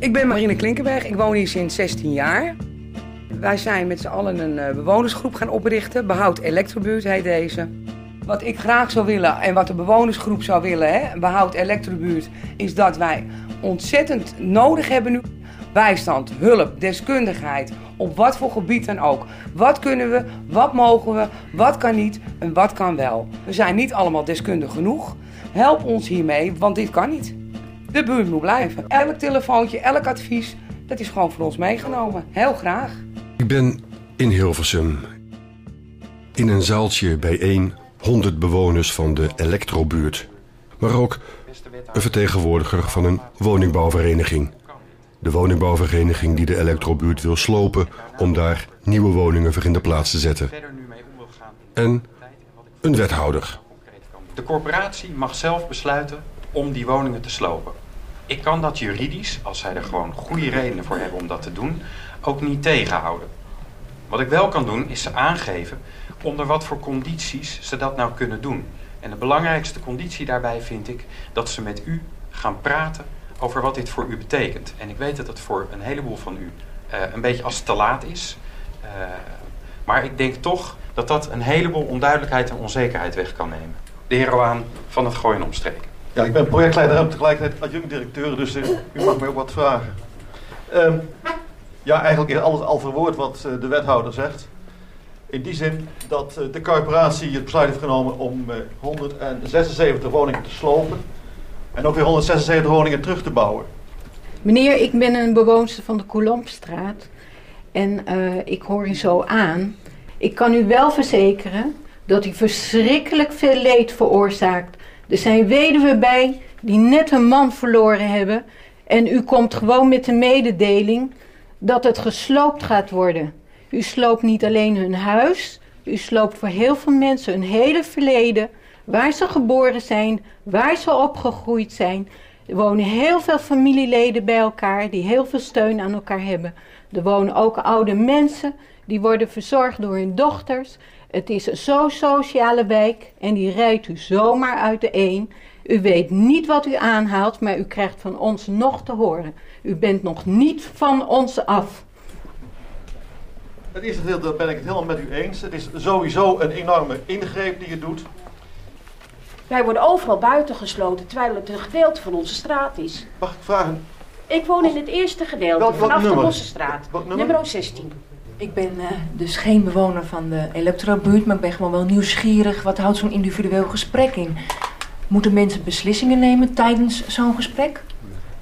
Ik ben Marine Klinkenberg. Ik woon hier sinds 16 jaar. Wij zijn met z'n allen een uh, bewonersgroep gaan oprichten. Behoud Elektrobuurt heet deze. Wat ik graag zou willen en wat de bewonersgroep zou willen, hè, Behoud Elektrobuurt, is dat wij ontzettend nodig hebben nu bijstand, hulp, deskundigheid, op wat voor gebied dan ook. Wat kunnen we, wat mogen we, wat kan niet en wat kan wel. We zijn niet allemaal deskundig genoeg. Help ons hiermee, want dit kan niet. De buurt moet blijven. Elk telefoontje, elk advies, dat is gewoon voor ons meegenomen. Heel graag. Ik ben in Hilversum. In een zaaltje bijeen 100 bewoners van de elektrobuurt. Maar ook een vertegenwoordiger van een woningbouwvereniging. De woningbouwvereniging die de elektrobuurt wil slopen om daar nieuwe woningen voor in de plaats te zetten. En een wethouder. De corporatie mag zelf besluiten om die woningen te slopen. Ik kan dat juridisch, als zij er gewoon goede redenen voor hebben om dat te doen, ook niet tegenhouden. Wat ik wel kan doen, is ze aangeven onder wat voor condities ze dat nou kunnen doen. En de belangrijkste conditie daarbij vind ik dat ze met u gaan praten over wat dit voor u betekent. En ik weet dat het voor een heleboel van u uh, een beetje als te laat is. Uh, maar ik denk toch dat dat een heleboel onduidelijkheid en onzekerheid weg kan nemen. De heer Roaan van het Gooien Omstreken. Ja, ik ben projectleider en tegelijkertijd adjunct-directeur, dus uh, u mag mij ook wat vragen. Um, ja, eigenlijk is alles al verwoord wat de wethouder zegt. In die zin dat de corporatie het besluit heeft genomen om 176 woningen te slopen. En ook weer 176 woningen terug te bouwen. Meneer, ik ben een bewoonster van de Colombstraat. En ik hoor u zo aan. Ik kan u wel verzekeren dat u verschrikkelijk veel leed veroorzaakt. Er zijn weduwen bij die net een man verloren hebben. En u komt gewoon met de mededeling dat het gesloopt gaat worden. U sloopt niet alleen hun huis, u sloopt voor heel veel mensen hun hele verleden waar ze geboren zijn, waar ze opgegroeid zijn. Er wonen heel veel familieleden bij elkaar die heel veel steun aan elkaar hebben. Er wonen ook oude mensen die worden verzorgd door hun dochters. Het is een zo sociale wijk en die rijdt u zomaar uit de een. U weet niet wat u aanhaalt, maar u krijgt van ons nog te horen. U bent nog niet van ons af. Het eerste gedeelte daar ben ik het helemaal met u eens. Het is sowieso een enorme ingreep die je doet. Wij worden overal buitengesloten, terwijl het een gedeelte van onze straat is. Mag ik vragen? Ik woon in het eerste gedeelte, vanaf de nummer? Bossenstraat. Wat nummer? Nummer 16. Ik ben eh, dus geen bewoner van de elektrobuurt, maar ik ben gewoon wel nieuwsgierig. Wat houdt zo'n individueel gesprek in? Moeten mensen beslissingen nemen tijdens zo'n gesprek?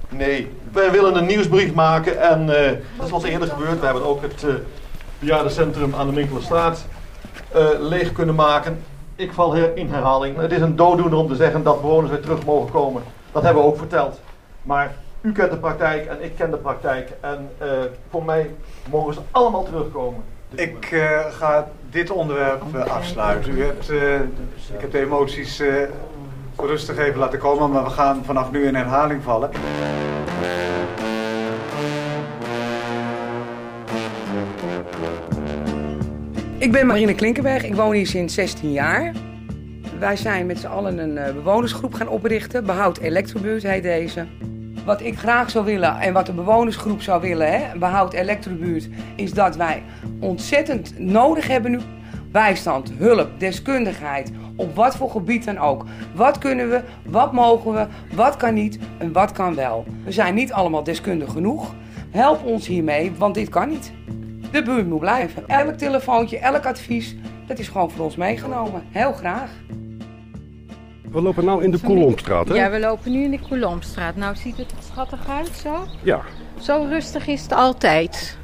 Nee, wij willen een nieuwsbrief maken en eh, dat is wat eerder gebeurd. We hebben ook het eh bejaardencentrum aan de Winkelerstraat eh leeg kunnen maken. Ik val in herhaling. Het is een dooddoener om te zeggen dat bewoners weer terug mogen komen. Dat hebben we ook verteld. Maar u kent de praktijk en ik ken de praktijk. En voor mij mogen ze allemaal terugkomen. Ik eh, ga dit onderwerp eh, afsluiten. U hebt, eh, ik heb de emoties eh, rustig even laten komen, maar we gaan vanaf nu in herhaling vallen. Ik ben Marine Klinkenberg. Ik woon hier sinds 16 jaar. Wij zijn met z'n allen een eh, bewonersgroep gaan oprichten. Behoud Elektrobuurt heet deze. Wat ik graag zou willen en wat de bewonersgroep zou willen, hè, Behoud Elektrobuurt, is dat wij ontzettend nodig hebben nu bijstand, hulp, deskundigheid, op wat voor gebied dan ook. Wat kunnen we, wat mogen we, wat kan niet en wat kan wel. We zijn niet allemaal deskundig genoeg. Help ons hiermee, want dit kan niet. De buurt moet blijven. Elk telefoontje, elk advies, dat is gewoon voor ons meegenomen. Heel graag. We lopen nou in de Kolomstraat, hè? Ja, we lopen nu in de Kolomstraat. Nou ziet het er schattig uit zo. Ja. Zo rustig is het altijd.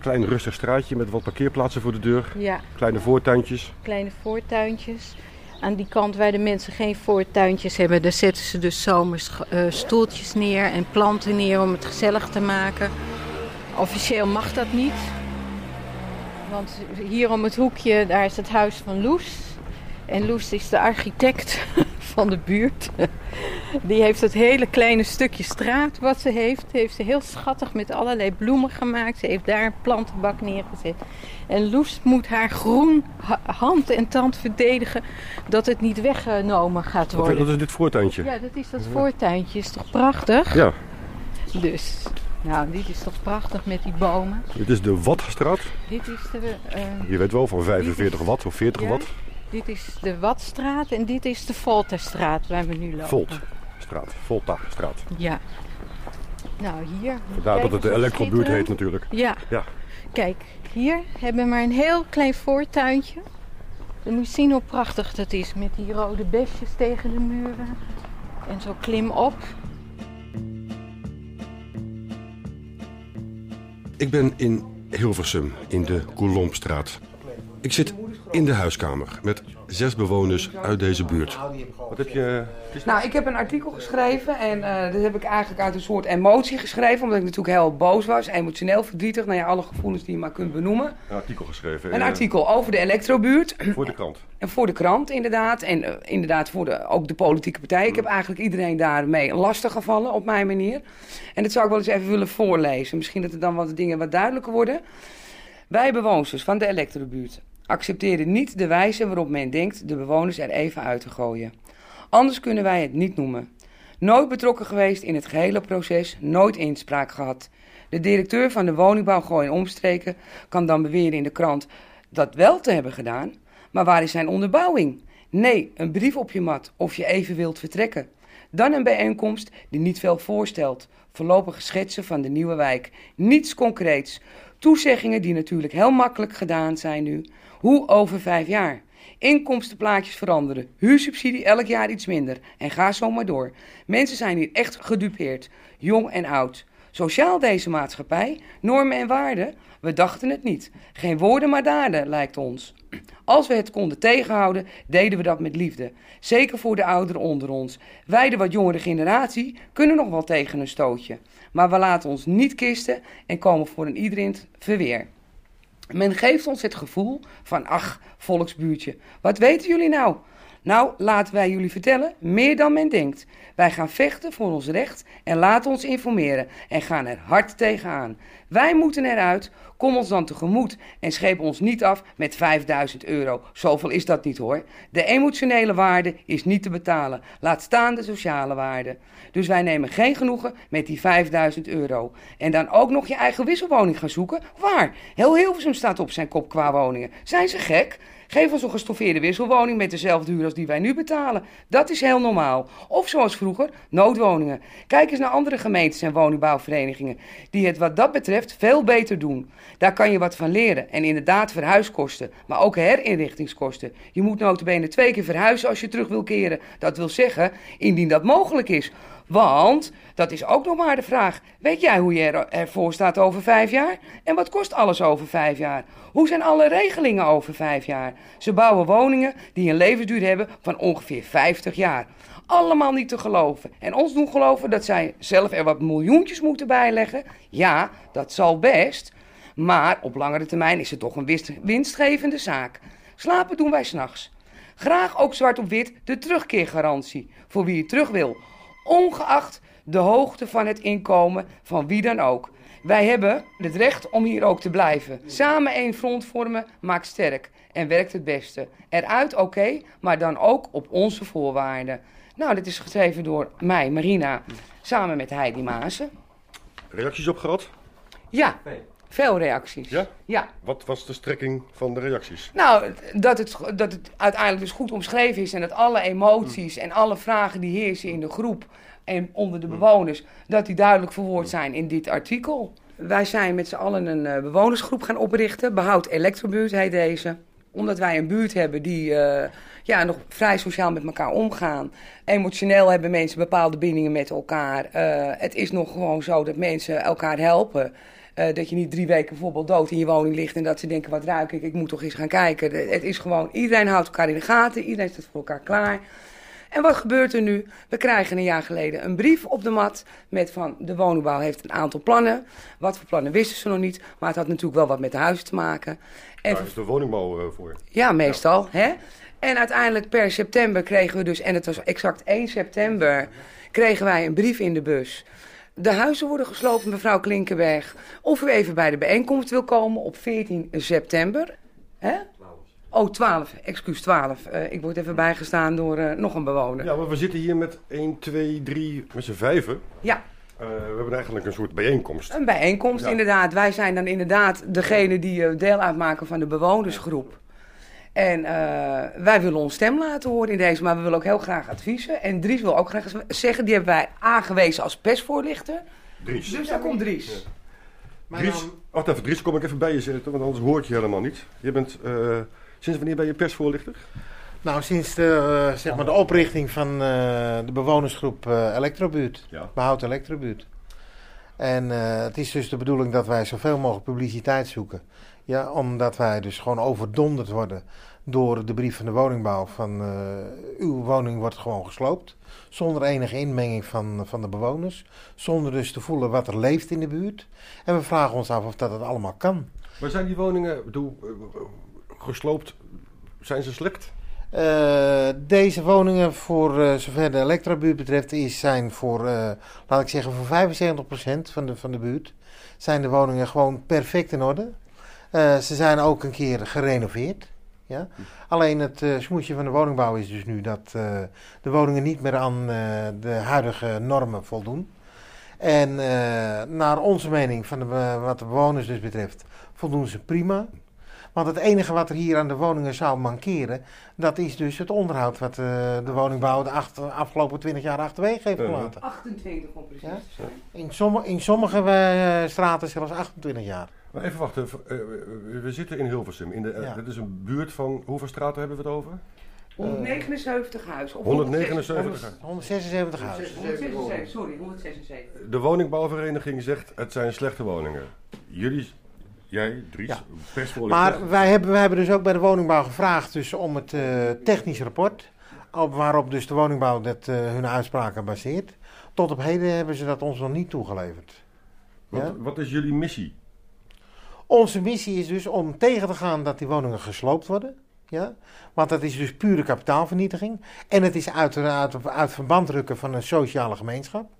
Klein rustig straatje met wat parkeerplaatsen voor de deur. Ja, Kleine voortuintjes. kleine voortuintjes. Aan die kant waar de mensen geen voortuintjes hebben, daar zetten ze dus zomers eh, stoeltjes neer en planten neer om het gezellig te maken. Officieel mag dat niet. Want hier om het hoekje, daar is het huis van Loes. En Loes is de architect van de buurt. Die heeft het hele kleine stukje straat wat ze heeft, heeft ze heel schattig met allerlei bloemen gemaakt. Ze heeft daar een plantenbak neergezet. En Loes moet haar groen ha- hand en tand verdedigen dat het niet weggenomen gaat worden. dat is dit voortuintje. Ja, dat is dat voortuintje. Is toch prachtig? Ja. Dus, nou, dit is toch prachtig met die bomen. Dit is de Wattstraat. Dit is de... eh, Je weet wel, van 45 watt of 40 ja, watt. Dit is de Watstraat en dit is de Volterstraat waar we nu lopen. Voltstraat, Volta-straat. Ja. Nou, hier. Vandaar dat het de elektrobuurt heet natuurlijk. Ja. Ja. Kijk, hier hebben we maar een heel klein voortuintje. Dan moet je zien hoe prachtig dat is. Met die rode besjes tegen de muren. En zo klim op. Ik ben in Hilversum, in de Coulombstraat. Ik zit in de huiskamer met zes bewoners uit deze buurt. Wat heb je... Nou, ik heb een artikel geschreven en eh, dat heb ik eigenlijk uit een soort emotie geschreven. Omdat ik natuurlijk heel boos was, emotioneel verdrietig. Nou ja, alle gevoelens die je maar kunt benoemen. Een artikel geschreven. Een eh, artikel over de elektrobuurt. Voor de krant. En voor de krant inderdaad. En eh, inderdaad voor de, ook de politieke partij. Ik heb eigenlijk iedereen daarmee lastig gevallen op mijn manier. En dat zou ik wel eens even willen voorlezen. Misschien dat er dan wat dingen wat duidelijker worden. Wij bewoners van de elektrobuurt accepteren niet de wijze waarop men denkt de bewoners er even uit te gooien. Anders kunnen wij het niet noemen. Nooit betrokken geweest in het gehele proces, nooit inspraak gehad. De directeur van de woningbouw Gooi en Omstreken kan dan beweren in de krant dat wel te hebben gedaan. Maar waar is zijn onderbouwing? Nee, een brief op je mat of je even wilt vertrekken. Dan een bijeenkomst die niet veel voorstelt. Voorlopige schetsen van de nieuwe wijk. Niets concreets. Toezeggingen die natuurlijk heel makkelijk gedaan zijn nu. Hoe over vijf jaar? Inkomstenplaatjes veranderen. Huursubsidie elk jaar iets minder. En ga zo maar door. Mensen zijn hier echt gedupeerd. Jong en oud. Sociaal deze maatschappij, normen en waarden? We dachten het niet. Geen woorden maar daden, lijkt ons. Als we het konden tegenhouden, deden we dat met liefde. Zeker voor de ouderen onder ons. Wij, de wat jongere generatie, kunnen nog wel tegen een stootje. Maar we laten ons niet kisten en komen voor een iedereen verweer. Men geeft ons het gevoel van, ach, volksbuurtje, wat weten jullie nou? Nou, laten wij jullie vertellen, meer dan men denkt. Wij gaan vechten voor ons recht en laten ons informeren en gaan er hard tegenaan. Wij moeten eruit, kom ons dan tegemoet en scheep ons niet af met 5000 euro. Zoveel is dat niet hoor. De emotionele waarde is niet te betalen, laat staan de sociale waarde. Dus wij nemen geen genoegen met die 5000 euro. En dan ook nog je eigen wisselwoning gaan zoeken? Waar? Heel Hilversum staat op zijn kop qua woningen. Zijn ze gek? Geef ons een gestoffeerde wisselwoning met dezelfde huur als die wij nu betalen. Dat is heel normaal. Of zoals vroeger, noodwoningen. Kijk eens naar andere gemeentes en woningbouwverenigingen die het wat dat betreft veel beter doen. Daar kan je wat van leren. En inderdaad verhuiskosten, maar ook herinrichtingskosten. Je moet notabene twee keer verhuizen als je terug wil keren. Dat wil zeggen, indien dat mogelijk is. Want, dat is ook nog maar de vraag, weet jij hoe je er, ervoor staat over vijf jaar? En wat kost alles over vijf jaar? Hoe zijn alle regelingen over vijf jaar? Ze bouwen woningen die een levensduur hebben van ongeveer 50 jaar. Allemaal niet te geloven. En ons doen geloven dat zij zelf er wat miljoentjes moeten bijleggen. Ja, dat zal best. Maar op langere termijn is het toch een winst- winstgevende zaak. Slapen doen wij s'nachts. Graag ook zwart op wit de terugkeergarantie voor wie het terug wil. Ongeacht de hoogte van het inkomen van wie dan ook. Wij hebben het recht om hier ook te blijven. Samen één front vormen maakt sterk en werkt het beste. Eruit oké, maar dan ook op onze voorwaarden. Nou, dit is geschreven door mij, Marina, samen met Heidi Maasen. Reacties op gehad? Ja, veel reacties. Ja? Ja. Wat was de strekking van de reacties? Nou, dat het, dat het uiteindelijk dus goed omschreven is en dat alle emoties en alle vragen die heersen in de groep en onder de bewoners, dat die duidelijk verwoord zijn in dit artikel. Wij zijn met z'n allen een eh, bewonersgroep gaan oprichten. Behoud Elektrobuurt heet deze. Omdat wij een buurt hebben die eh, ja, nog vrij sociaal met elkaar omgaan. Emotioneel hebben mensen bepaalde bindingen met elkaar. Eh, het is nog gewoon zo dat mensen elkaar helpen. Eh, dat je niet drie weken bijvoorbeeld dood in je woning ligt en dat ze denken, wat ruik ik, ik moet toch eens gaan kijken. De- Het is gewoon, iedereen houdt elkaar in de gaten, iedereen staat voor elkaar klaar. En wat gebeurt er nu? We krijgen een jaar geleden een brief op de mat met van de woningbouw heeft een aantal plannen. Wat voor plannen wisten ze nog niet, maar het had natuurlijk wel wat met de huizen te maken. En Daar is de woningbouw eh, voor. ja, meestal. Hè? En uiteindelijk per september kregen we dus, en het was exact 1 september, kregen wij een brief in de bus. De huizen worden gesloopt, mevrouw Klinkenberg. Of u even bij de bijeenkomst wil komen op 14 september. Hè? Oh, 12, excuus 12. Eh, ik word even bijgestaan door eh, nog een bewoner. Ja, maar we zitten hier met 1, 2, 3, met z'n vijven. Ja. we hebben eigenlijk een soort bijeenkomst. Een bijeenkomst, Ja. inderdaad. Wij zijn dan inderdaad degene die eh, deel uitmaken van de bewonersgroep. En eh, wij willen ons stem laten horen in deze, maar we willen ook heel graag adviezen. En Dries wil ook graag zeggen, die hebben wij aangewezen als persvoorlichter. Dries. Dus daar komt Dries. Dries, wacht even, Dries, kom ik even bij je zitten, want anders hoor ik je helemaal niet. Je bent, eh, sinds wanneer ben je persvoorlichter? Nou, sinds de, eh, zeg maar de oprichting van eh, de bewonersgroep eh Elektrobuurt. Ja. Behoud Elektrobuurt. En eh, het is dus de bedoeling dat wij zoveel mogelijk publiciteit zoeken. Ja, omdat wij dus gewoon overdonderd worden door de brief van de woningbouw van eh, uw woning wordt gewoon gesloopt. Zonder enige inmenging van, van de bewoners. Zonder dus te voelen wat er leeft in de buurt. En we vragen ons af of dat het allemaal kan. Maar zijn die woningen, bedoel, eh, gesloopt, zijn ze slecht? Eh, deze woningen, voor eh, zover de elektrobuurt betreft, is, zijn voor, eh, laat ik zeggen, voor 75% van de, van de buurt, zijn de woningen gewoon perfect in orde. Eh, ze zijn ook een keer gerenoveerd. Ja? Alleen het eh, smoesje van de woningbouw is dus nu dat eh, de woningen niet meer aan eh, de huidige normen voldoen. En eh, naar onze mening, van de, wat de bewoners dus betreft, voldoen ze prima. Want het enige wat er hier aan de woningen zou mankeren, dat is dus het onderhoud wat eh, de woningbouw de achter- afgelopen 20 jaar achterwege heeft gelaten. 28 om precies Ja? te zijn. In, sommige in sommige eh, straten zelfs 28 jaar. Maar even wachten, eh, we- zitten in Hilversum. In de, eh, Ja. Dit is een buurt van, hoeveel straten hebben we het over? 179 huizen. Of 179. 176 huizen. 176, sorry, 176. De woningbouwvereniging zegt het zijn slechte woningen. Jullie, jij, Dries, Ja. persvoorlichter. Maar wij hebben, wij hebben dus ook bij de woningbouw gevraagd dus om het eh, technisch rapport, op, waarop dus de woningbouw dat, eh, hun uitspraken baseert. Tot op heden hebben ze dat ons nog niet toegeleverd. wat, ja? wat is jullie missie? Onze missie is dus om tegen te gaan dat die woningen gesloopt worden. Ja? Want dat is dus pure kapitaalvernietiging. En het is uiteraard uit verband rukken van een sociale gemeenschap.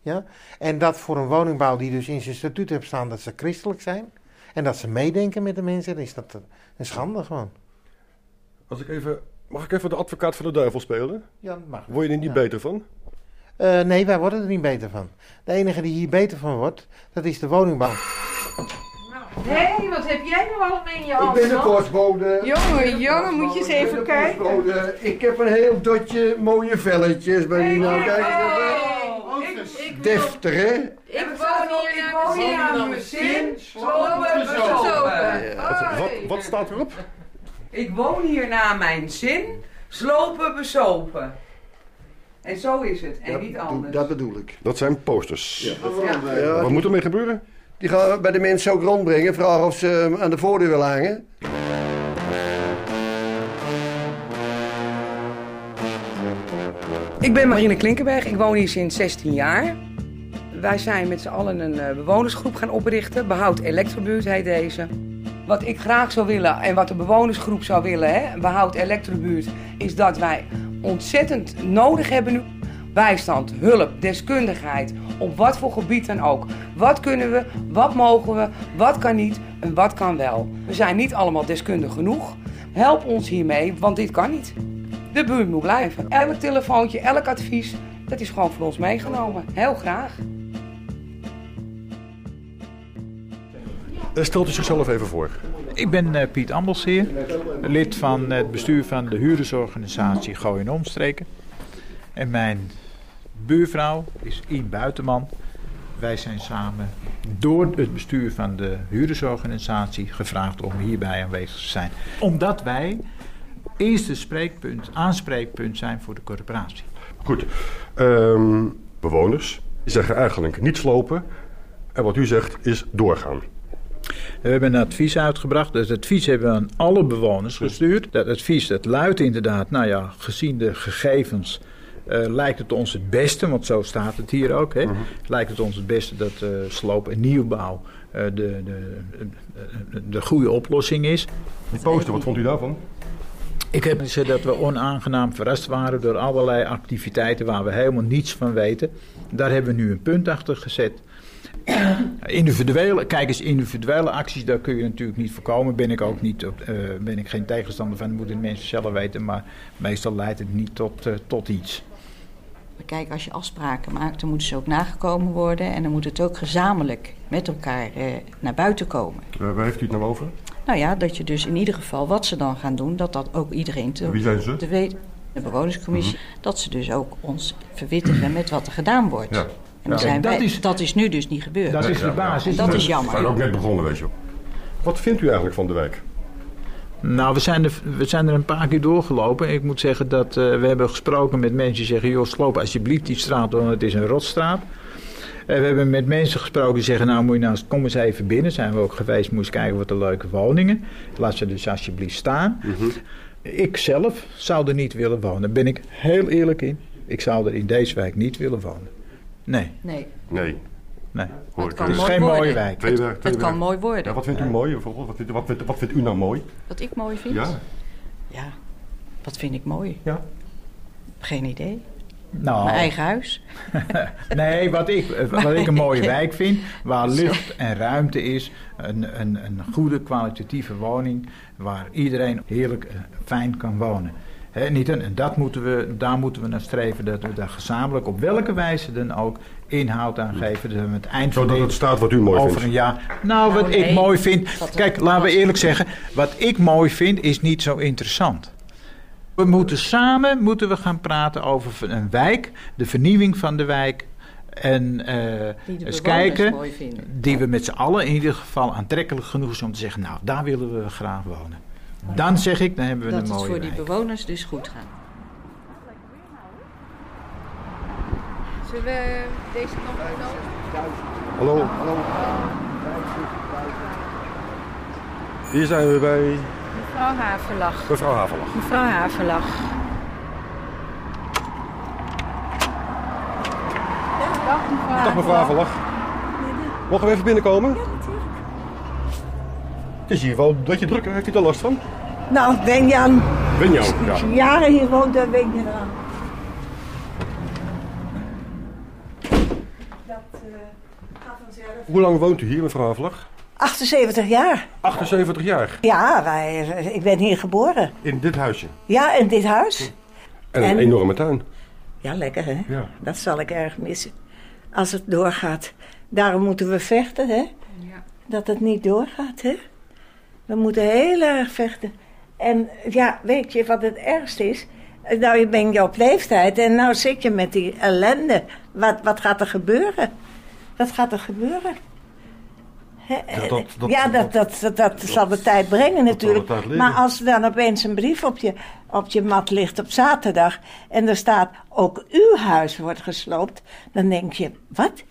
Ja? En dat voor een woningbouw die dus in zijn statuut heeft staan dat ze christelijk zijn. En dat ze meedenken met de mensen, dan is dat een schande gewoon. Als ik even, mag ik even de advocaat van de duivel spelen? Ja, dat mag. Word je er niet Ja. beter van? Eh, nee, wij worden er niet beter van. De enige die hier beter van wordt, dat is de woningbouw. Hé, wat heb jij nou allemaal in je Ik hand? ben een postbode. Jongen, jongen, moet je eens Ik ben even een kijken. postbode. Ik heb een heel dotje mooie velletjes bij die nou. Kijk eens. Oh, ik, ik, Deftig, hè? ik woon hier Ik hier mijn aan mijn zin. zin. Slopen, bezopen. bezopen. Wat, wat staat erop? Ik woon hier naar mijn zin, slopen, besopen. En zo is het, en niet anders. Dat bedoel ik. Dat zijn posters. Ja. Ja, Wat moet ermee gebeuren? Die gaan we bij de mensen ook rondbrengen. Vragen of ze hem aan de voordeur willen hangen. Ik ben Marine Klinkenberg, ik woon hier sinds 16 jaar. Wij zijn met z'n allen een eh, bewonersgroep gaan oprichten. Behoud Elektrobuurt heet deze. Wat ik graag zou willen en wat de bewonersgroep zou willen, hè, Behoud Elektrobuurt, is dat wij ontzettend nodig hebben nu bijstand, hulp, deskundigheid, op wat voor gebied dan ook. Wat kunnen we, wat mogen we, wat kan niet en wat kan wel. We zijn niet allemaal deskundig genoeg. Help ons hiermee, want dit kan niet. De buurt moet blijven. Elk telefoontje, elk advies, dat is gewoon voor ons meegenomen. Heel graag. Eh, Stelt u zichzelf even voor. Ik ben eh, Piet Ambelsheer, lid van het bestuur van de huurdersorganisatie Gooi en Omstreken. En mijn buurvrouw is Ien Buitenman. Wij zijn samen door het bestuur van de huurdersorganisatie gevraagd om hierbij aanwezig te zijn. Omdat wij eerste spreekpunt, aanspreekpunt zijn voor de corporatie. Goed. Ehm, bewoners zeggen eigenlijk niet slopen. En wat u zegt is doorgaan. We hebben een advies uitgebracht. Dat advies hebben we aan alle bewoners gestuurd. Dat advies dat luidt inderdaad, nou ja, gezien de gegevens eh, lijkt het ons het beste, want zo staat het hier ook, hè, lijkt het ons het beste dat eh, sloop en nieuwbouw eh, de, de, de, de goede oplossing is. Die poster, wat vond u daarvan? Ik heb gezegd dat we onaangenaam verrast waren door allerlei activiteiten waar we helemaal niets van weten. Daar hebben we nu een punt achter gezet. Individuele, kijk eens, individuele acties, daar kun je natuurlijk niet voorkomen. Ben ik ook niet, op- ben ik geen tegenstander van, dat moeten mensen zelf weten. Maar meestal leidt het niet tot, tot iets. Kijk, als je afspraken maakt, dan moeten ze ook nagekomen worden. En dan moet het ook gezamenlijk met elkaar eh, naar buiten komen. Waar, waar heeft u het nou over? Nou ja, dat je dus in ieder geval wat ze dan gaan doen, dat dat ook iedereen te, Wie zijn ze? te weten. De bewonerscommissie, dat ze dus ook ons verwittigen met wat er gedaan wordt. Ja. En dan Ja. zijn Dat is- dat is nu dus niet gebeurd. Dat is de basis. En dat is We zijn jammer. ook net begonnen, weet je wel. Wat vindt u eigenlijk van de wijk? Nou, we zijn, er, we zijn er een paar keer doorgelopen. Ik moet zeggen dat eh, we hebben gesproken met mensen die zeggen... joh, sloop alsjeblieft die straat, want het is een rotstraat. En we hebben met mensen gesproken die zeggen... nou, moet je nou, eens- kom eens even binnen. Zijn we ook geweest, moest kijken wat de leuke woningen. Laat ze dus alsjeblieft staan. Ik zelf zou er niet willen wonen. Daar ben ik heel eerlijk in. Ik zou er in deze wijk niet willen wonen. Nee, Nee, Nee. Nee. Hoor het ik kan Het is mooi geen mooie worden. wijk. Het kan mooi worden. Ja, wat vindt u mooi bijvoorbeeld? Wat vindt, wat, vindt, wat vindt u nou mooi? Wat ik mooi vind? Ja. Ja, wat vind ik mooi? Ja. Geen idee. Nou, Mijn eigen huis. Nee, wat ik, wat ik een mooie wijk vind, waar licht en ruimte is, een, een, een goede kwalitatieve woning, waar iedereen heerlijk eh, fijn kan wonen. Hè, niet een, en dat moeten we, daar moeten we naar streven, dat we daar gezamenlijk op welke wijze dan ook inhoud aan geven. Dat we het eind van Zodat dit het staat wat u mooi over vindt. een jaar. Nou, wat Nou, ik mooi vind. Kijk, laten we eerlijk zeggen, wat ik mooi vind is niet zo interessant. We moeten samen moeten we gaan praten over een wijk, de vernieuwing van de wijk. En eh, Die de eens kijken, die we met z'n allen in ieder geval aantrekkelijk genoeg is om te zeggen, nou, daar willen we graag wonen. Dan zeg ik, dan hebben we Dat een het mooie voor die bewoners dus goed gaat. Zullen we deze kant op lopen? Hallo. Hallo. Hier zijn we bij Mevrouw Haverlag. mevrouw Havelag. Mevrouw Haverlag. Dag mevrouw Dag mevrouw. Mogen we even binnenkomen? Het is hier wel dat je druk Heeft u er last van? Nou, Benjan, Ben jou? Ja. als je jaren hier woont, dan weet je eraan. Dat eh, gaat vanzelf. Hoe lang woont u hier, mevrouw Havelag? 78 jaar. 78 jaar. Ja, wij, ik ben hier geboren. In dit huisje. Ja, in dit huis. En een En- enorme tuin. Ja, lekker hè? Ja. Dat zal ik erg missen. Als het doorgaat. Daarom moeten we vechten hè? Dat het niet doorgaat hè? We moeten heel erg vechten. En ja, weet je wat het ergste is? Nou, je bent je op leeftijd en nou zit je met die ellende. Wat, wat gaat er gebeuren? Wat gaat er gebeuren? Ja, dat- dat- ja, dat, dat, dat, dat zal de tijd brengen natuurlijk. tijd. Maar als er dan opeens een brief op je, op je mat ligt op zaterdag... en er staat ook uw huis wordt gesloopt... dan denk je, wat?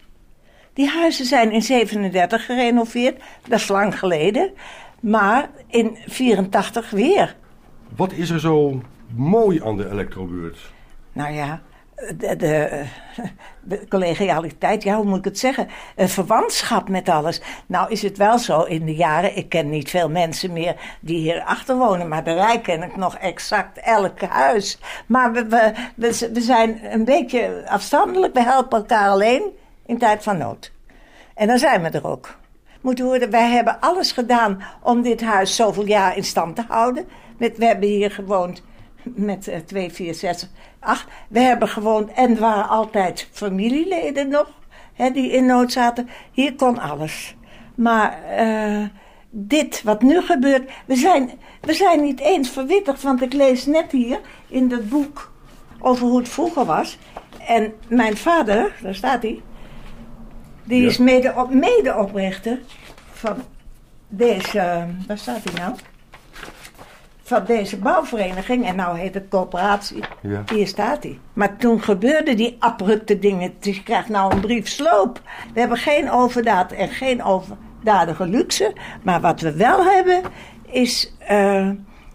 Die huizen zijn in 37 gerenoveerd, dat is lang geleden. Maar in 84 weer. Wat is er zo mooi aan de elektrobuurt? Nou ja, de, de, de collegialiteit, ja, hoe moet ik het zeggen? Een verwantschap met alles. Nou is het wel zo in de jaren, ik ken niet veel mensen meer die hier achter wonen, maar bij wij ken ik nog exact elk huis. Maar we, we, we, zijn een beetje afstandelijk, we helpen elkaar alleen in tijd van nood. En dan zijn we er ook. Moet horen, wij hebben alles gedaan om dit huis zoveel jaar in stand te houden. We hebben hier gewoond met eh, 2, 4, 6, 8. We hebben gewoond en waren altijd familieleden nog hè, die in nood zaten. Hier kon alles. Maar eh, dit wat nu gebeurt, we zijn, we zijn niet eens verwittigd. Want ik lees net hier in dat boek over hoe het vroeger was. En mijn vader, daar staat hij, die Ja. is mede, op, medeoprichter van deze, waar staat hij nou? Van deze bouwvereniging, en nou heet het coöperatie. Ja. Hier staat hij. Maar toen gebeurden die abrupte dingen. Dus je krijgt nou een brief sloop. We hebben geen overdaad en geen overdadige luxe. Maar wat we wel hebben, is eh,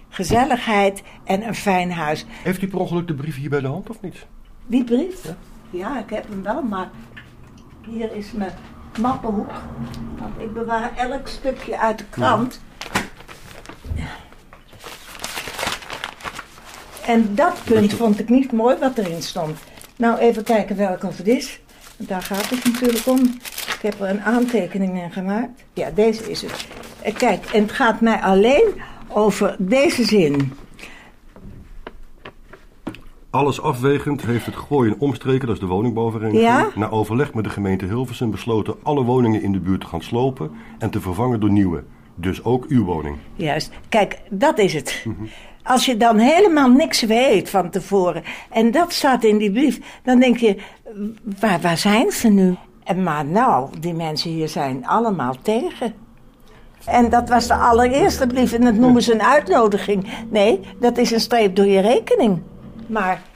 gezelligheid en een fijn huis. Heeft u per ongeluk de brief hier bij de hand of niet? Die brief? Ja, ik heb hem wel, maar hier is mijn mappenhoek. Want ik bewaar elk stukje uit de krant. En dat punt vond ik niet mooi wat erin stond. Nou, even kijken welke of het is. Daar gaat het natuurlijk om. Ik heb er een aantekening in gemaakt. Ja, deze is het. Eh, Kijk, en het gaat mij alleen over deze zin. Alles afwegend heeft het Gooi en Omstreken, dat is de woningbouwvereniging, Ja? na overleg met de gemeente Hilversum besloten alle woningen in de buurt te gaan slopen en te vervangen door nieuwe. Dus ook uw woning. Juist. Kijk, dat is het. Als je dan helemaal niks weet van tevoren en dat staat in die brief, dan denk je, waar, waar zijn ze nu? En maar nou, die mensen hier zijn allemaal tegen. En dat was de allereerste brief en dat noemen ze een uitnodiging. Nee, dat is een streep door je rekening. Maar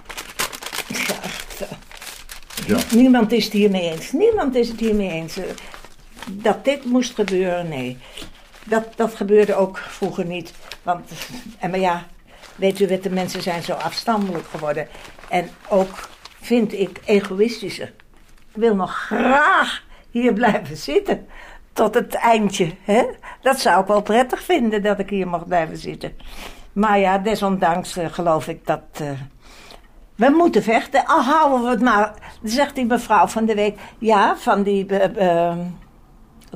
Ja. niemand is het hiermee eens. Niemand is het hiermee eens. Eh, Dat dit moest gebeuren, nee. Dat, dat gebeurde ook vroeger niet. Want, en maar ja, weet u de mensen zijn zo afstandelijk geworden. En ook, vind ik, egoïstischer. Ik wil nog graag hier blijven zitten. Tot het eindje. Hè? Dat zou ik wel prettig vinden, dat ik hier mag blijven zitten. Maar ja, desondanks eh, geloof ik dat... eh, we moeten vechten, al houden we het maar. Zegt die mevrouw van de week. Ja, van die eh,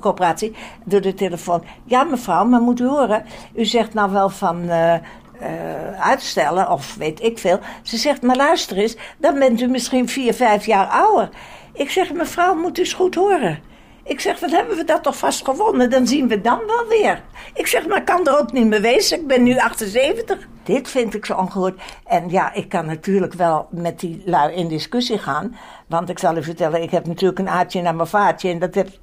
coöperatie. Door de telefoon. Ja, mevrouw, maar moet u horen. U zegt nou wel van. Eh, uitstellen of weet ik veel. Ze zegt, maar luister eens, dan bent u misschien vier, vijf jaar ouder. Ik zeg, mevrouw, moet u eens goed horen. Ik zeg, wat hebben we dat toch vast gewonnen? Dan zien we dan wel weer. Ik zeg, maar kan er ook niet meer wezen. Ik ben nu 78. Dit vind ik zo ongehoord. En ja, ik kan natuurlijk wel met die lui in discussie gaan. Want ik zal u vertellen, ik heb natuurlijk een aardje naar mijn vaartje. En dat heeft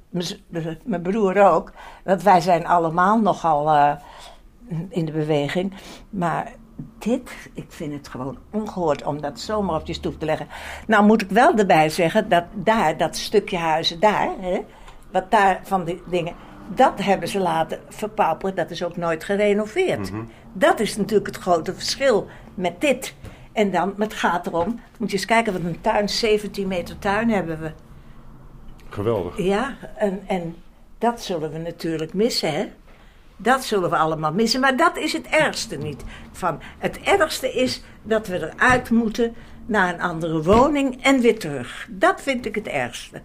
mijn broer ook. Want wij zijn allemaal nogal eh, in de beweging. Maar dit, ik vind het gewoon ongehoord om dat zomaar op je stoep te leggen. Nou moet ik wel erbij zeggen dat daar, dat stukje huizen daar, hè, wat daar van die dingen, dat hebben ze laten verpauperen. Dat is ook nooit gerenoveerd. Dat is natuurlijk het grote verschil met dit. En dan, het gaat erom, moet je eens kijken wat een tuin, 17 meter tuin hebben we. Geweldig. Ja, en, en dat zullen we natuurlijk missen, hè? Dat zullen we allemaal missen. Maar dat is het ergste niet. Van, het ergste is dat we eruit moeten naar een andere woning en weer terug. Dat vind ik het ergste.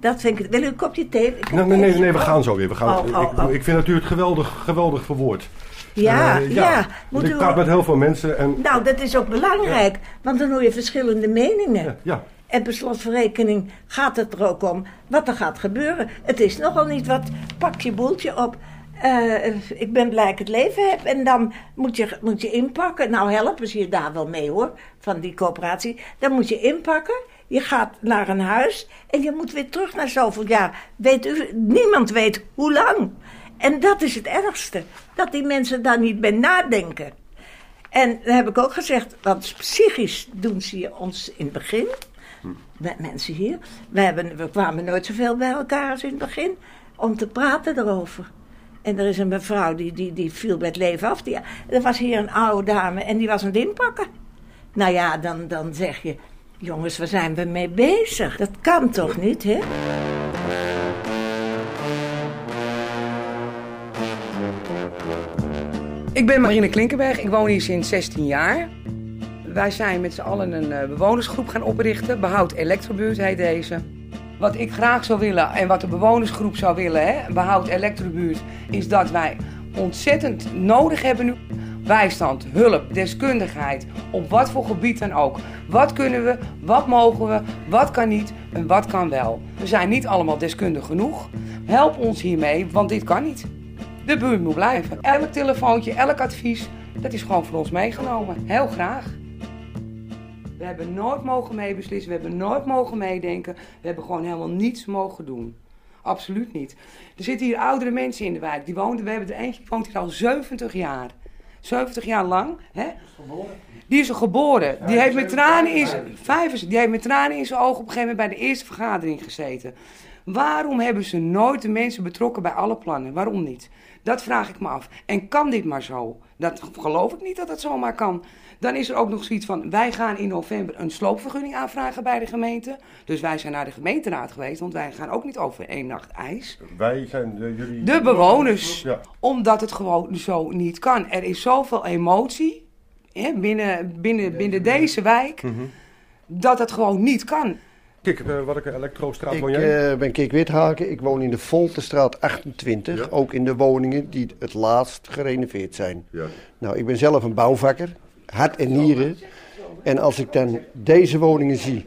Dat vind ik het. Wil u een kopje thee? Nee, nee, nee, we gaan zo weer. We gaan, Oh, oh, ik, oh. ik vind het natuurlijk geweldig, geweldig verwoord. Ja, Eh, ja. Moet Want ik u- praat met heel veel mensen en Nou, dat is ook belangrijk. Want dan hoor je verschillende meningen. ja, En per slot van rekening gaat het er ook om wat er gaat gebeuren. Het is nogal niet wat, pak je boeltje op. Eh, ik ben blij dat ik het leven heb. En dan moet je, moet je inpakken. Nou, helpen ze je daar wel mee hoor, van die coöperatie. Dan moet je inpakken. Je gaat naar een huis en je moet weer terug naar zoveel jaar. Weet u, niemand weet hoe lang. En dat is het ergste. Dat die mensen daar niet bij nadenken. En dan heb ik ook gezegd, want psychisch doen ze ons in het begin. Met mensen hier. We, hebben, we kwamen nooit zoveel bij elkaar als in het begin. Om te praten erover. En er is een mevrouw die, die, die viel bij het leven af. Die, er was hier een oude dame en die was aan het inpakken. Nou ja, dan, dan zeg je... Jongens, waar zijn we mee bezig? Dat kan toch niet, hè? Ik ben Marine Klinkenberg. Ik woon hier sinds 16 jaar. Wij zijn met z'n allen een eh, bewonersgroep gaan oprichten. Behoud Elektrobuurt heet deze. Wat ik graag zou willen en wat de bewonersgroep zou willen, hè, Behoud Elektrobuurt, is dat wij ontzettend nodig hebben nu bijstand, hulp, deskundigheid, op wat voor gebied dan ook. Wat kunnen we, wat mogen we, wat kan niet en wat kan wel. We zijn niet allemaal deskundig genoeg. Help ons hiermee, want dit kan niet. De buurt moet blijven. Elk telefoontje, elk advies, dat is gewoon voor ons meegenomen. Heel graag. We hebben nooit mogen meebeslissen, we hebben nooit mogen meedenken. We hebben gewoon helemaal niets mogen doen. Absoluut niet. Er zitten hier oudere mensen in de wijk. Die woonden, we hebben er eentje, die woont hier al 70 jaar. 70 jaar lang. Hè? Die is er geboren. Die heeft met tranen in zijn, 75, die heeft met tranen in zijn ogen op een gegeven moment bij de eerste vergadering gezeten. Waarom hebben ze nooit de mensen betrokken bij alle plannen? Waarom niet? Dat vraag ik me af. En kan dit maar zo? Dat geloof ik niet dat het zomaar kan. Dan is er ook nog zoiets van: wij gaan in november een sloopvergunning aanvragen bij de gemeente. Dus wij zijn naar de gemeenteraad geweest, want wij gaan ook niet over één nacht ijs. wij zijn de, jullie... De bewoners. Ja. Omdat het gewoon zo niet kan. Er is zoveel emotie hè, binnen, binnen, binnen deze wijk Mhm. dat het gewoon niet kan. Kijk, uh, welke elektrostraat Ik woon jij? eh, ben Kik Withaken. Ik woon in de Voltestraat 28. Ook in de woningen die het laatst gerenoveerd zijn. Ja. Nou, ik ben zelf een bouwvakker. Hart en nieren. En als ik dan deze woningen zie,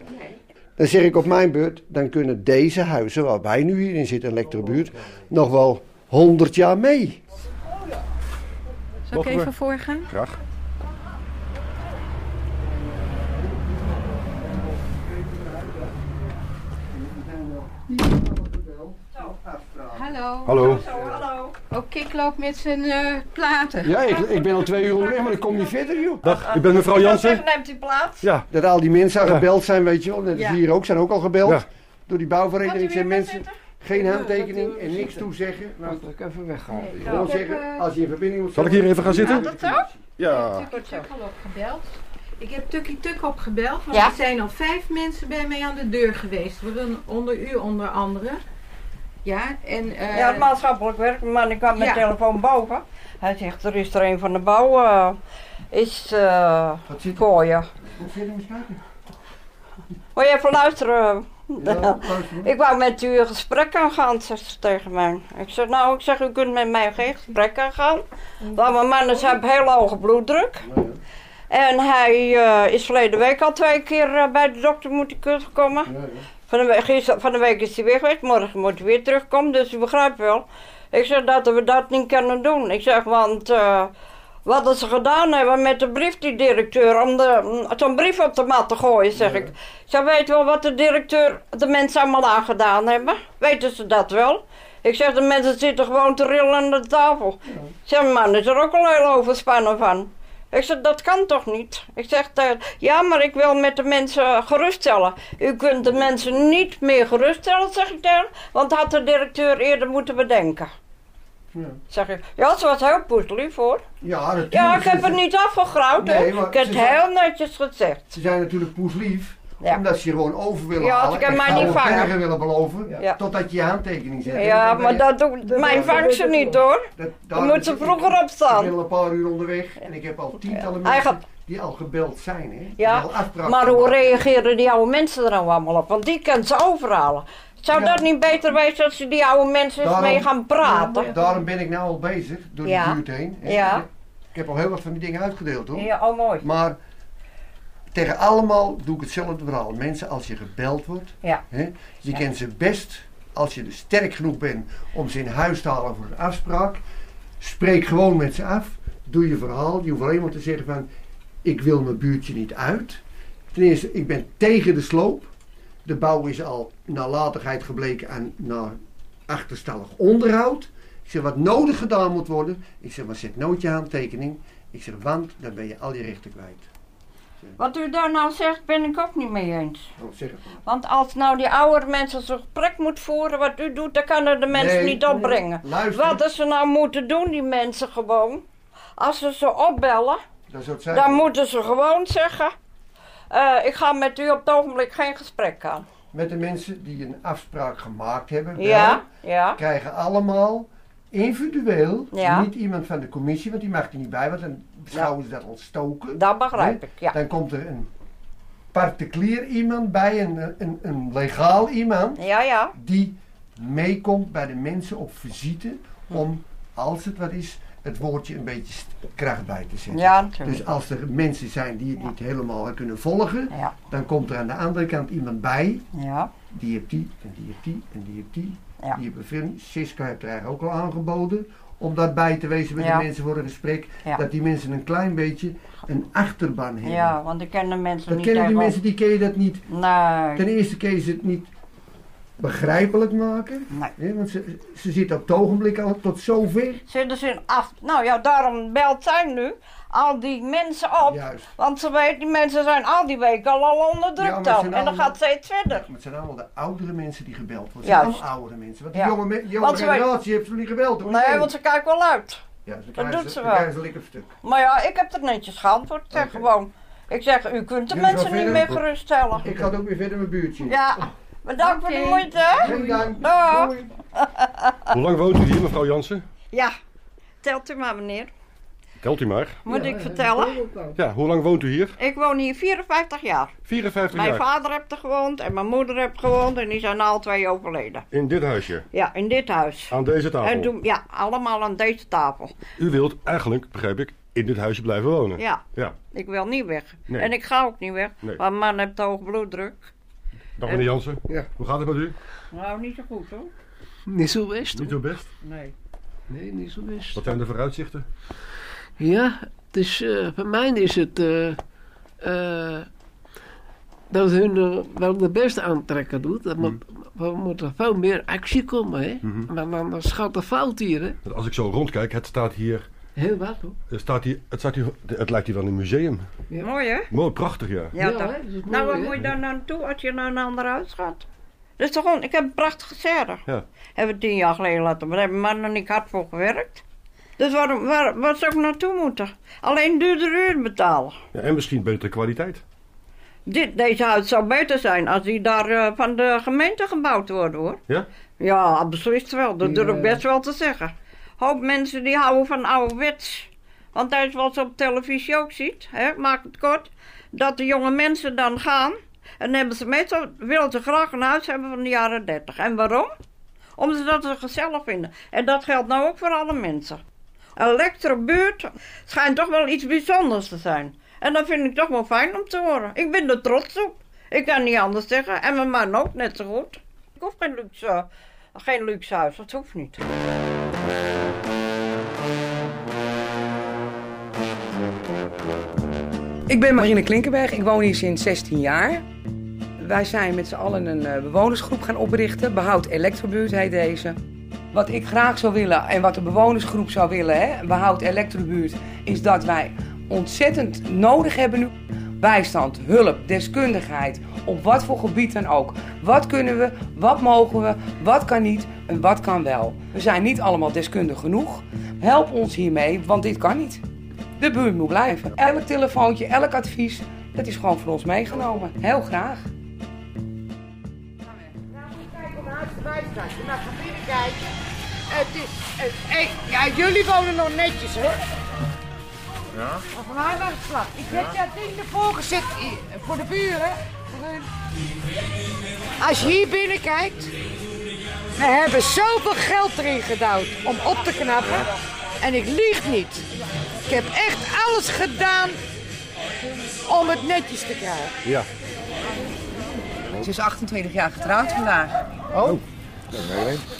dan zeg ik op mijn beurt, dan kunnen deze huizen waar wij nu hier in zitten, Elektrobuurt, nog wel 100 jaar mee. Zal ik even voorgaan? Graag. Hallo. Hallo. Hallo. Ook Kik loopt met zijn eh, platen. Ja, ik, ik ben al twee uur onderweg, maar ik kom niet verder, joh. Dag, u bent mevrouw Jansen? Neemt u plaats? Ja, dat al die mensen al gebeld zijn, weet je wel. Dat is Ja. hier ook, zijn ook al gebeld. Ja. Door die bouwvereniging zijn mensen geen handtekening en niks toezeggen. Nou, dat ik even weggaan. Gewoon zeggen, als je in verbinding moet Zal ik hier even gaan zitten? dat zo? Ja. Ik heb Tuk al opgebeld. Ik heb Tukkie Tuk opgebeld, want Ja? er zijn al vijf mensen bij mij aan de deur geweest. Onder u onder andere. Ja, en... eh, Ja, het maatschappelijk werk. Man, ik kwam mijn Ja. telefoon boven. Hij zegt, er is er een van de bouw. eh, is eh voor je. Moet verder eens kijken. Wil je even luisteren? Ja, maar. ik wou met u een gesprek aangaan, zegt ze tegen mij. Ik zeg, nou, ik zeg, u kunt met mij geen gesprek aangaan. Want mijn man is, heeft heel hoge bloeddruk. En hij is verleden week al twee keer bij de dokter moeten komen. Van de, van de week is hij weg geweest, morgen moet hij weer terugkomen, dus u begrijpt wel. Ik zeg dat we dat niet kunnen doen. Ik zeg, want eh, wat ze gedaan hebben met de brief, die directeur, om de- zo'n brief op de mat te gooien, zeg ik. Ze weet wel wat de directeur de mensen allemaal aangedaan hebben. Weten ze dat wel? Ik zeg, de mensen zitten gewoon te rillen aan de tafel. Zeg, mijn man is er ook al heel overspannen van. Ik zeg, dat kan toch niet? Ik zeg, eh, ja, maar ik wil met de mensen geruststellen. U kunt de mensen niet meer geruststellen, zeg ik dan. Want had de directeur eerder moeten bedenken. Ja. Zeg ik, ja, ze was heel poeslief hoor. Ja, natuurlijk. Ja, ik heb het niet afgegrauwd, Nee, Ik heb het heel netjes gezegd. Ze zijn natuurlijk poeslief. Ja. Omdat ze je gewoon over willen Ja, halen. mij gouden niet vangen. willen beloven. Ja. Totdat je je handtekening zet. Ja, maar ben dat doet mijn vangt ze niet hoor. Dat, Dan moet ze ik- vroeger Ik opstaan. ben al een paar uur onderweg en ik heb al tientallen mensen gaat- die al gebeld zijn. Hè? Ja, al maar hoe reageren die oude mensen er nou allemaal op? Want die kunnen ze overhalen. Zou Ja. dat niet beter wezen als ze die oude mensen eens Daarom- mee gaan praten? Daarom ben ik nou al bezig, door de Ja. buurt heen. hè. Ja. Ik heb al heel wat van die dingen uitgedeeld hoor. Ja, oh mooi. Maar tegen allemaal doe ik hetzelfde verhaal. Mensen, als je gebeld wordt, Ja. hè, je Ja. kent ze best, als je dus sterk genoeg bent om ze in huis te halen voor een afspraak, spreek gewoon met ze af. Doe je verhaal. Je hoeft alleen maar te zeggen van, ik wil mijn buurtje niet uit. Ten eerste, ik ben tegen de sloop. De bouw is al nalatigheid gebleken aan naar achterstallig onderhoud. Ik zeg, wat nodig gedaan moet worden. Ik zeg, maar zet nooit je handtekening. Ik zeg, want dan ben je al je rechten kwijt. Wat u daar nou zegt, ben ik ook niet mee eens. Oh, zeg het maar. Want als nou die oudere mensen zo'n gesprek moet voeren, wat u doet, dan kan er de mensen Nee, niet opbrengen. nee, luister. Wat ze nou moeten doen, die mensen gewoon. Als ze ze opbellen, dan moeten ze gewoon zeggen: eh, Ik ga met u op het ogenblik geen gesprek aan. Met de mensen die een afspraak gemaakt hebben, wel, Ja, ja. krijgen allemaal individueel, Ja. niet iemand van de commissie, want die mag er niet bij, want dan beschouwen ze dat als stoken. Dat begrijp Hè? ik, ja. Dan komt er een particulier iemand bij, een, een, een legaal iemand, Ja, ja. die meekomt bij de mensen op visite om, als het wat is, het woordje een beetje kracht bij te zetten. Ja. Dus als er mensen zijn die het niet helemaal kunnen volgen, Ja. dan komt er aan de andere kant iemand bij. Ja. Die heeft die, en die heeft die, en die heeft die. Ja. Die vriend. Siska heeft er eigenlijk ook al aangeboden om daarbij te wezen met Ja. de mensen voor een gesprek. Ja. Dat die mensen een klein beetje een achterban hebben. Ja, want ik ken de mensen Dat niet kennen die mensen, die ken je dat niet. Nee. Ten eerste kun je ze het niet begrijpelijk maken. Hè, want ze, ze zitten op het ogenblik al tot zover. Zitten ze in af. Nou ja, daarom belt zij nu al die mensen op. Juist. Want ze weet, die mensen zijn al die weken al, al onder druk het dan. En dan gaat steeds verder. Maar het zijn allemaal de oudere mensen die gebeld worden. Het zijn Juist. allemaal oudere mensen. Want Ja. die jonge, me- die jonge Want ze weet- generatie heeft ze niet gebeld. hoor. Nee, want ze kijkt wel uit. Ja, ze Dat doet ze, ze wel. ze lekker stuk. Maar ja, ik heb er netjes geantwoord. Ik zeg gewoon. Ik zeg, u kunt de mensen niet meer geruststellen. Ik ga ook weer verder mijn buurtje. Ja, bedankt voor de moeite. hè. Geen dank. Dag. Hoe lang woont u hier, mevrouw Jansen? Ja, telt u maar meneer. Telt u maar. Moet ik vertellen? Ja, hoe lang woont u hier? Ik woon hier 54 jaar. 54 Mijn jaar. vader heeft er gewoond en mijn moeder heeft gewoond en die zijn al twee overleden. In dit huisje. Ja, in dit huis. Aan deze tafel. En doen, ja, allemaal aan deze tafel. U wilt eigenlijk, begrijp ik, in dit huisje blijven wonen. Ja. Ja. Ik wil niet weg. Nee. En ik ga ook niet weg. Nee. Want mijn man heeft hoog bloeddruk. Dag meneer Jansen. Ja. Hoe gaat het met u? Nou, niet zo goed hoor. Niet zo best. Niet zo best. Nee. Nee, niet zo best. Wat zijn de vooruitzichten? Ja, het is, eh, voor mij is het eh, eh, dat hun er wel de beste aantrekken doet. Er moet, er moet er veel meer actie komen, hè. Mhm. Maar dan gaat er fout hier, hè. Als ik zo rondkijk, het staat hier... Heel wat, hoor. Het, staat hier, het, staat hier, het lijkt hier wel een museum. Mooi hè? Mooi, prachtig ja. Ja, toch? dat nou, hè? moet je dan naartoe als je naar een ander huis gaat? Dat is toch gewoon, ik heb een prachtige serre. Ja. Hebben we tien jaar geleden laten, maar daar hebben mijn man en ik hard voor gewerkt. Dus waarom, waar, waar zou ik naartoe moeten? Alleen duurder uur betalen. ja. En misschien betere kwaliteit. Dit, deze huis zou beter zijn als die daar eh, van de gemeente gebouwd worden hoor. Ja? Ja, beslist wel. Dat durf ik Ja. best wel te zeggen. Hoop mensen die houden van ouderwets. Want dat is wat je op televisie ook ziet, hè, maak het kort. Dat de jonge mensen dan gaan. En hebben ze meestal, willen ze graag een huis hebben van de jaren 30. En waarom? Omdat ze dat gezellig vinden. En dat geldt nou ook voor alle mensen. Elektrobuurt schijnt toch wel iets bijzonders te zijn. En dat vind ik toch wel fijn om te horen. Ik ben er trots op. Ik kan niet anders zeggen. En mijn man ook net zo goed. Ik hoef geen luxe, geen luxe huis. Dat hoeft niet. Ik ben Marine Klinkenberg. Ik woon hier sinds 16 jaar. Wij zijn met z'n allen een eh, bewonersgroep gaan oprichten. Behoud Elektrobuurt heet deze. Wat ik graag zou willen en wat de bewonersgroep zou willen, hè, Behoud Elektrobuurt, is dat wij ontzettend nodig hebben nu bijstand, hulp, deskundigheid, op wat voor gebied dan ook. Wat kunnen we, wat mogen we, wat kan niet en wat kan wel. We zijn niet allemaal deskundig genoeg. Help ons hiermee, want dit kan niet. De buurt moet blijven. Elk telefoontje, elk advies, dat is gewoon voor ons meegenomen. Heel graag. Kijk om erbij staan. Je mag van binnen kijken. Het is, het, hey, ja, jullie wonen nog netjes hoor. Ja? Maar van mij mag het. Ik heb dat ding ervoor gezet hier, voor de buren. voor hun. Als je hier binnen kijkt, we hebben zoveel geld erin gedouwd om op te knappen. En ik lieg niet. Ik heb echt alles gedaan om het netjes te krijgen. Ja. Ze is 28 jaar getrouwd vandaag. Oh.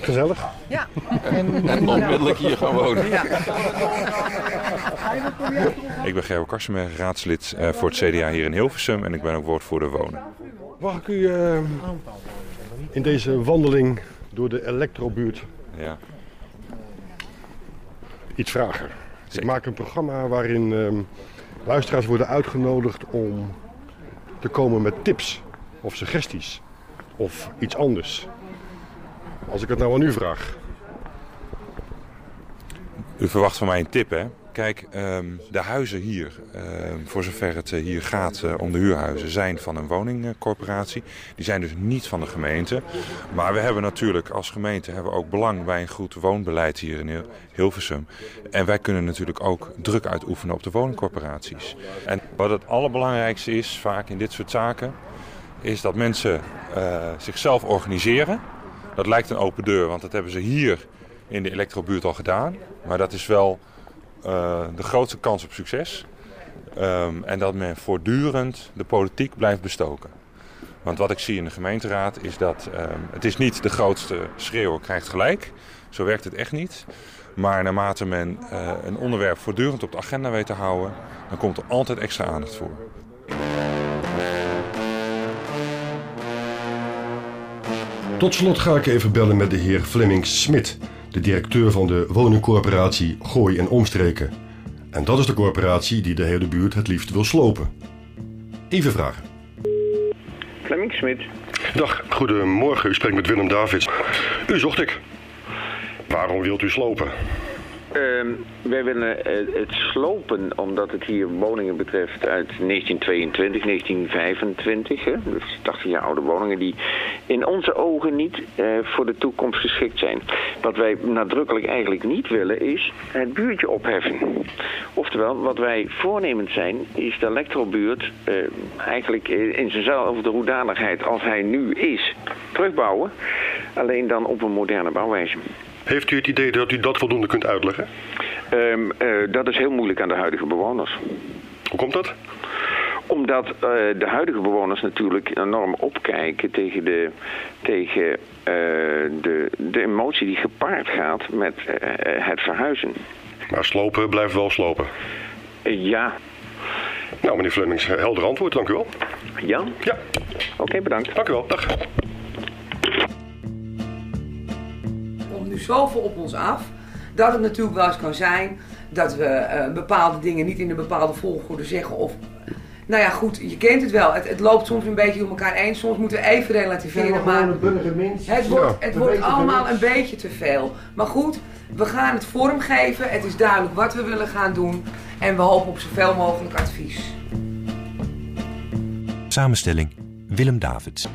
Gezellig. Ja. En onmiddellijk hier gaan wonen. Ja. Ik ben Gerber Karsenberg, raadslid eh, voor het CDA hier in Hilversum en ik ben ook woordvoerder wonen. Mag ik u eh, in deze wandeling door de elektrobuurt Ja. iets vragen? Ik maak een programma waarin ehm, luisteraars worden uitgenodigd om te komen met tips of suggesties of iets anders. Als ik het nou aan u vraag. U verwacht van mij een tip, hè? Kijk, ehm, de huizen hier, ehm, voor zover het eh, hier gaat eh, om de huurhuizen, zijn van een woningcorporatie. Die zijn dus niet van de gemeente. Maar we hebben natuurlijk als gemeente hebben we ook belang bij een goed woonbeleid hier in Hil- Hilversum. En wij kunnen natuurlijk ook druk uitoefenen op de woningcorporaties. En wat het allerbelangrijkste is, vaak in dit soort zaken, is dat mensen eh, zichzelf organiseren. Dat lijkt een open deur, want dat hebben ze hier in de elektrobuurt al gedaan. Maar dat is wel eh, de grootste kans op succes. Ehm, en dat men voortdurend de politiek blijft bestoken. Want wat ik zie in de gemeenteraad is dat ehm, het is niet de grootste schreeuw krijgt gelijk. Zo werkt het echt niet. Maar naarmate men eh, een onderwerp voortdurend op de agenda weet te houden, dan komt er altijd extra aandacht voor. Tot slot ga ik even bellen met de heer Fleming Smit, de directeur van de woningcorporatie Gooi en Omstreken. En dat is de corporatie die de hele buurt het liefst wil slopen. Even vragen. Fleming Smit. Dag, goedemorgen. U spreekt met Willem Davids. U zocht ik. Waarom wilt u slopen? Ehm, wij willen eh, het slopen omdat het hier woningen betreft uit 1922, 1925. Hè? Dus 80 jaar oude woningen die in onze ogen niet eh, voor de toekomst geschikt zijn. Wat wij nadrukkelijk eigenlijk niet willen is het buurtje opheffen. Oftewel, wat wij voornemend zijn is de elektrobuurt eh, eigenlijk in zijnzelfde hoedanigheid als hij nu is terugbouwen. Alleen dan op een moderne bouwwijze. Heeft u het idee dat u dat voldoende kunt uitleggen? Ehm, eh, dat is heel moeilijk aan de huidige bewoners. Hoe komt dat? Omdat eh, de huidige bewoners natuurlijk enorm opkijken tegen, de, tegen eh, de, de emotie die gepaard gaat met het verhuizen. Maar slopen blijft wel slopen. Ja. Nou, meneer Flemings, helder antwoord, dank u wel. Ja? Ja. Oké, bedankt. Dank u wel, dag. Nu zoveel op ons af dat het natuurlijk wel eens kan zijn dat we eh, bepaalde dingen niet in een bepaalde volgorde zeggen. Of, nou ja, goed, je kent het wel. Het, het loopt soms een beetje door elkaar heen. Soms moeten we even relativeren. Maar het wordt, het wordt allemaal een beetje te veel. Maar goed, we gaan het vormgeven. Het is duidelijk wat we willen gaan doen. En we hopen op zoveel mogelijk advies. Samenstelling Willem Davids.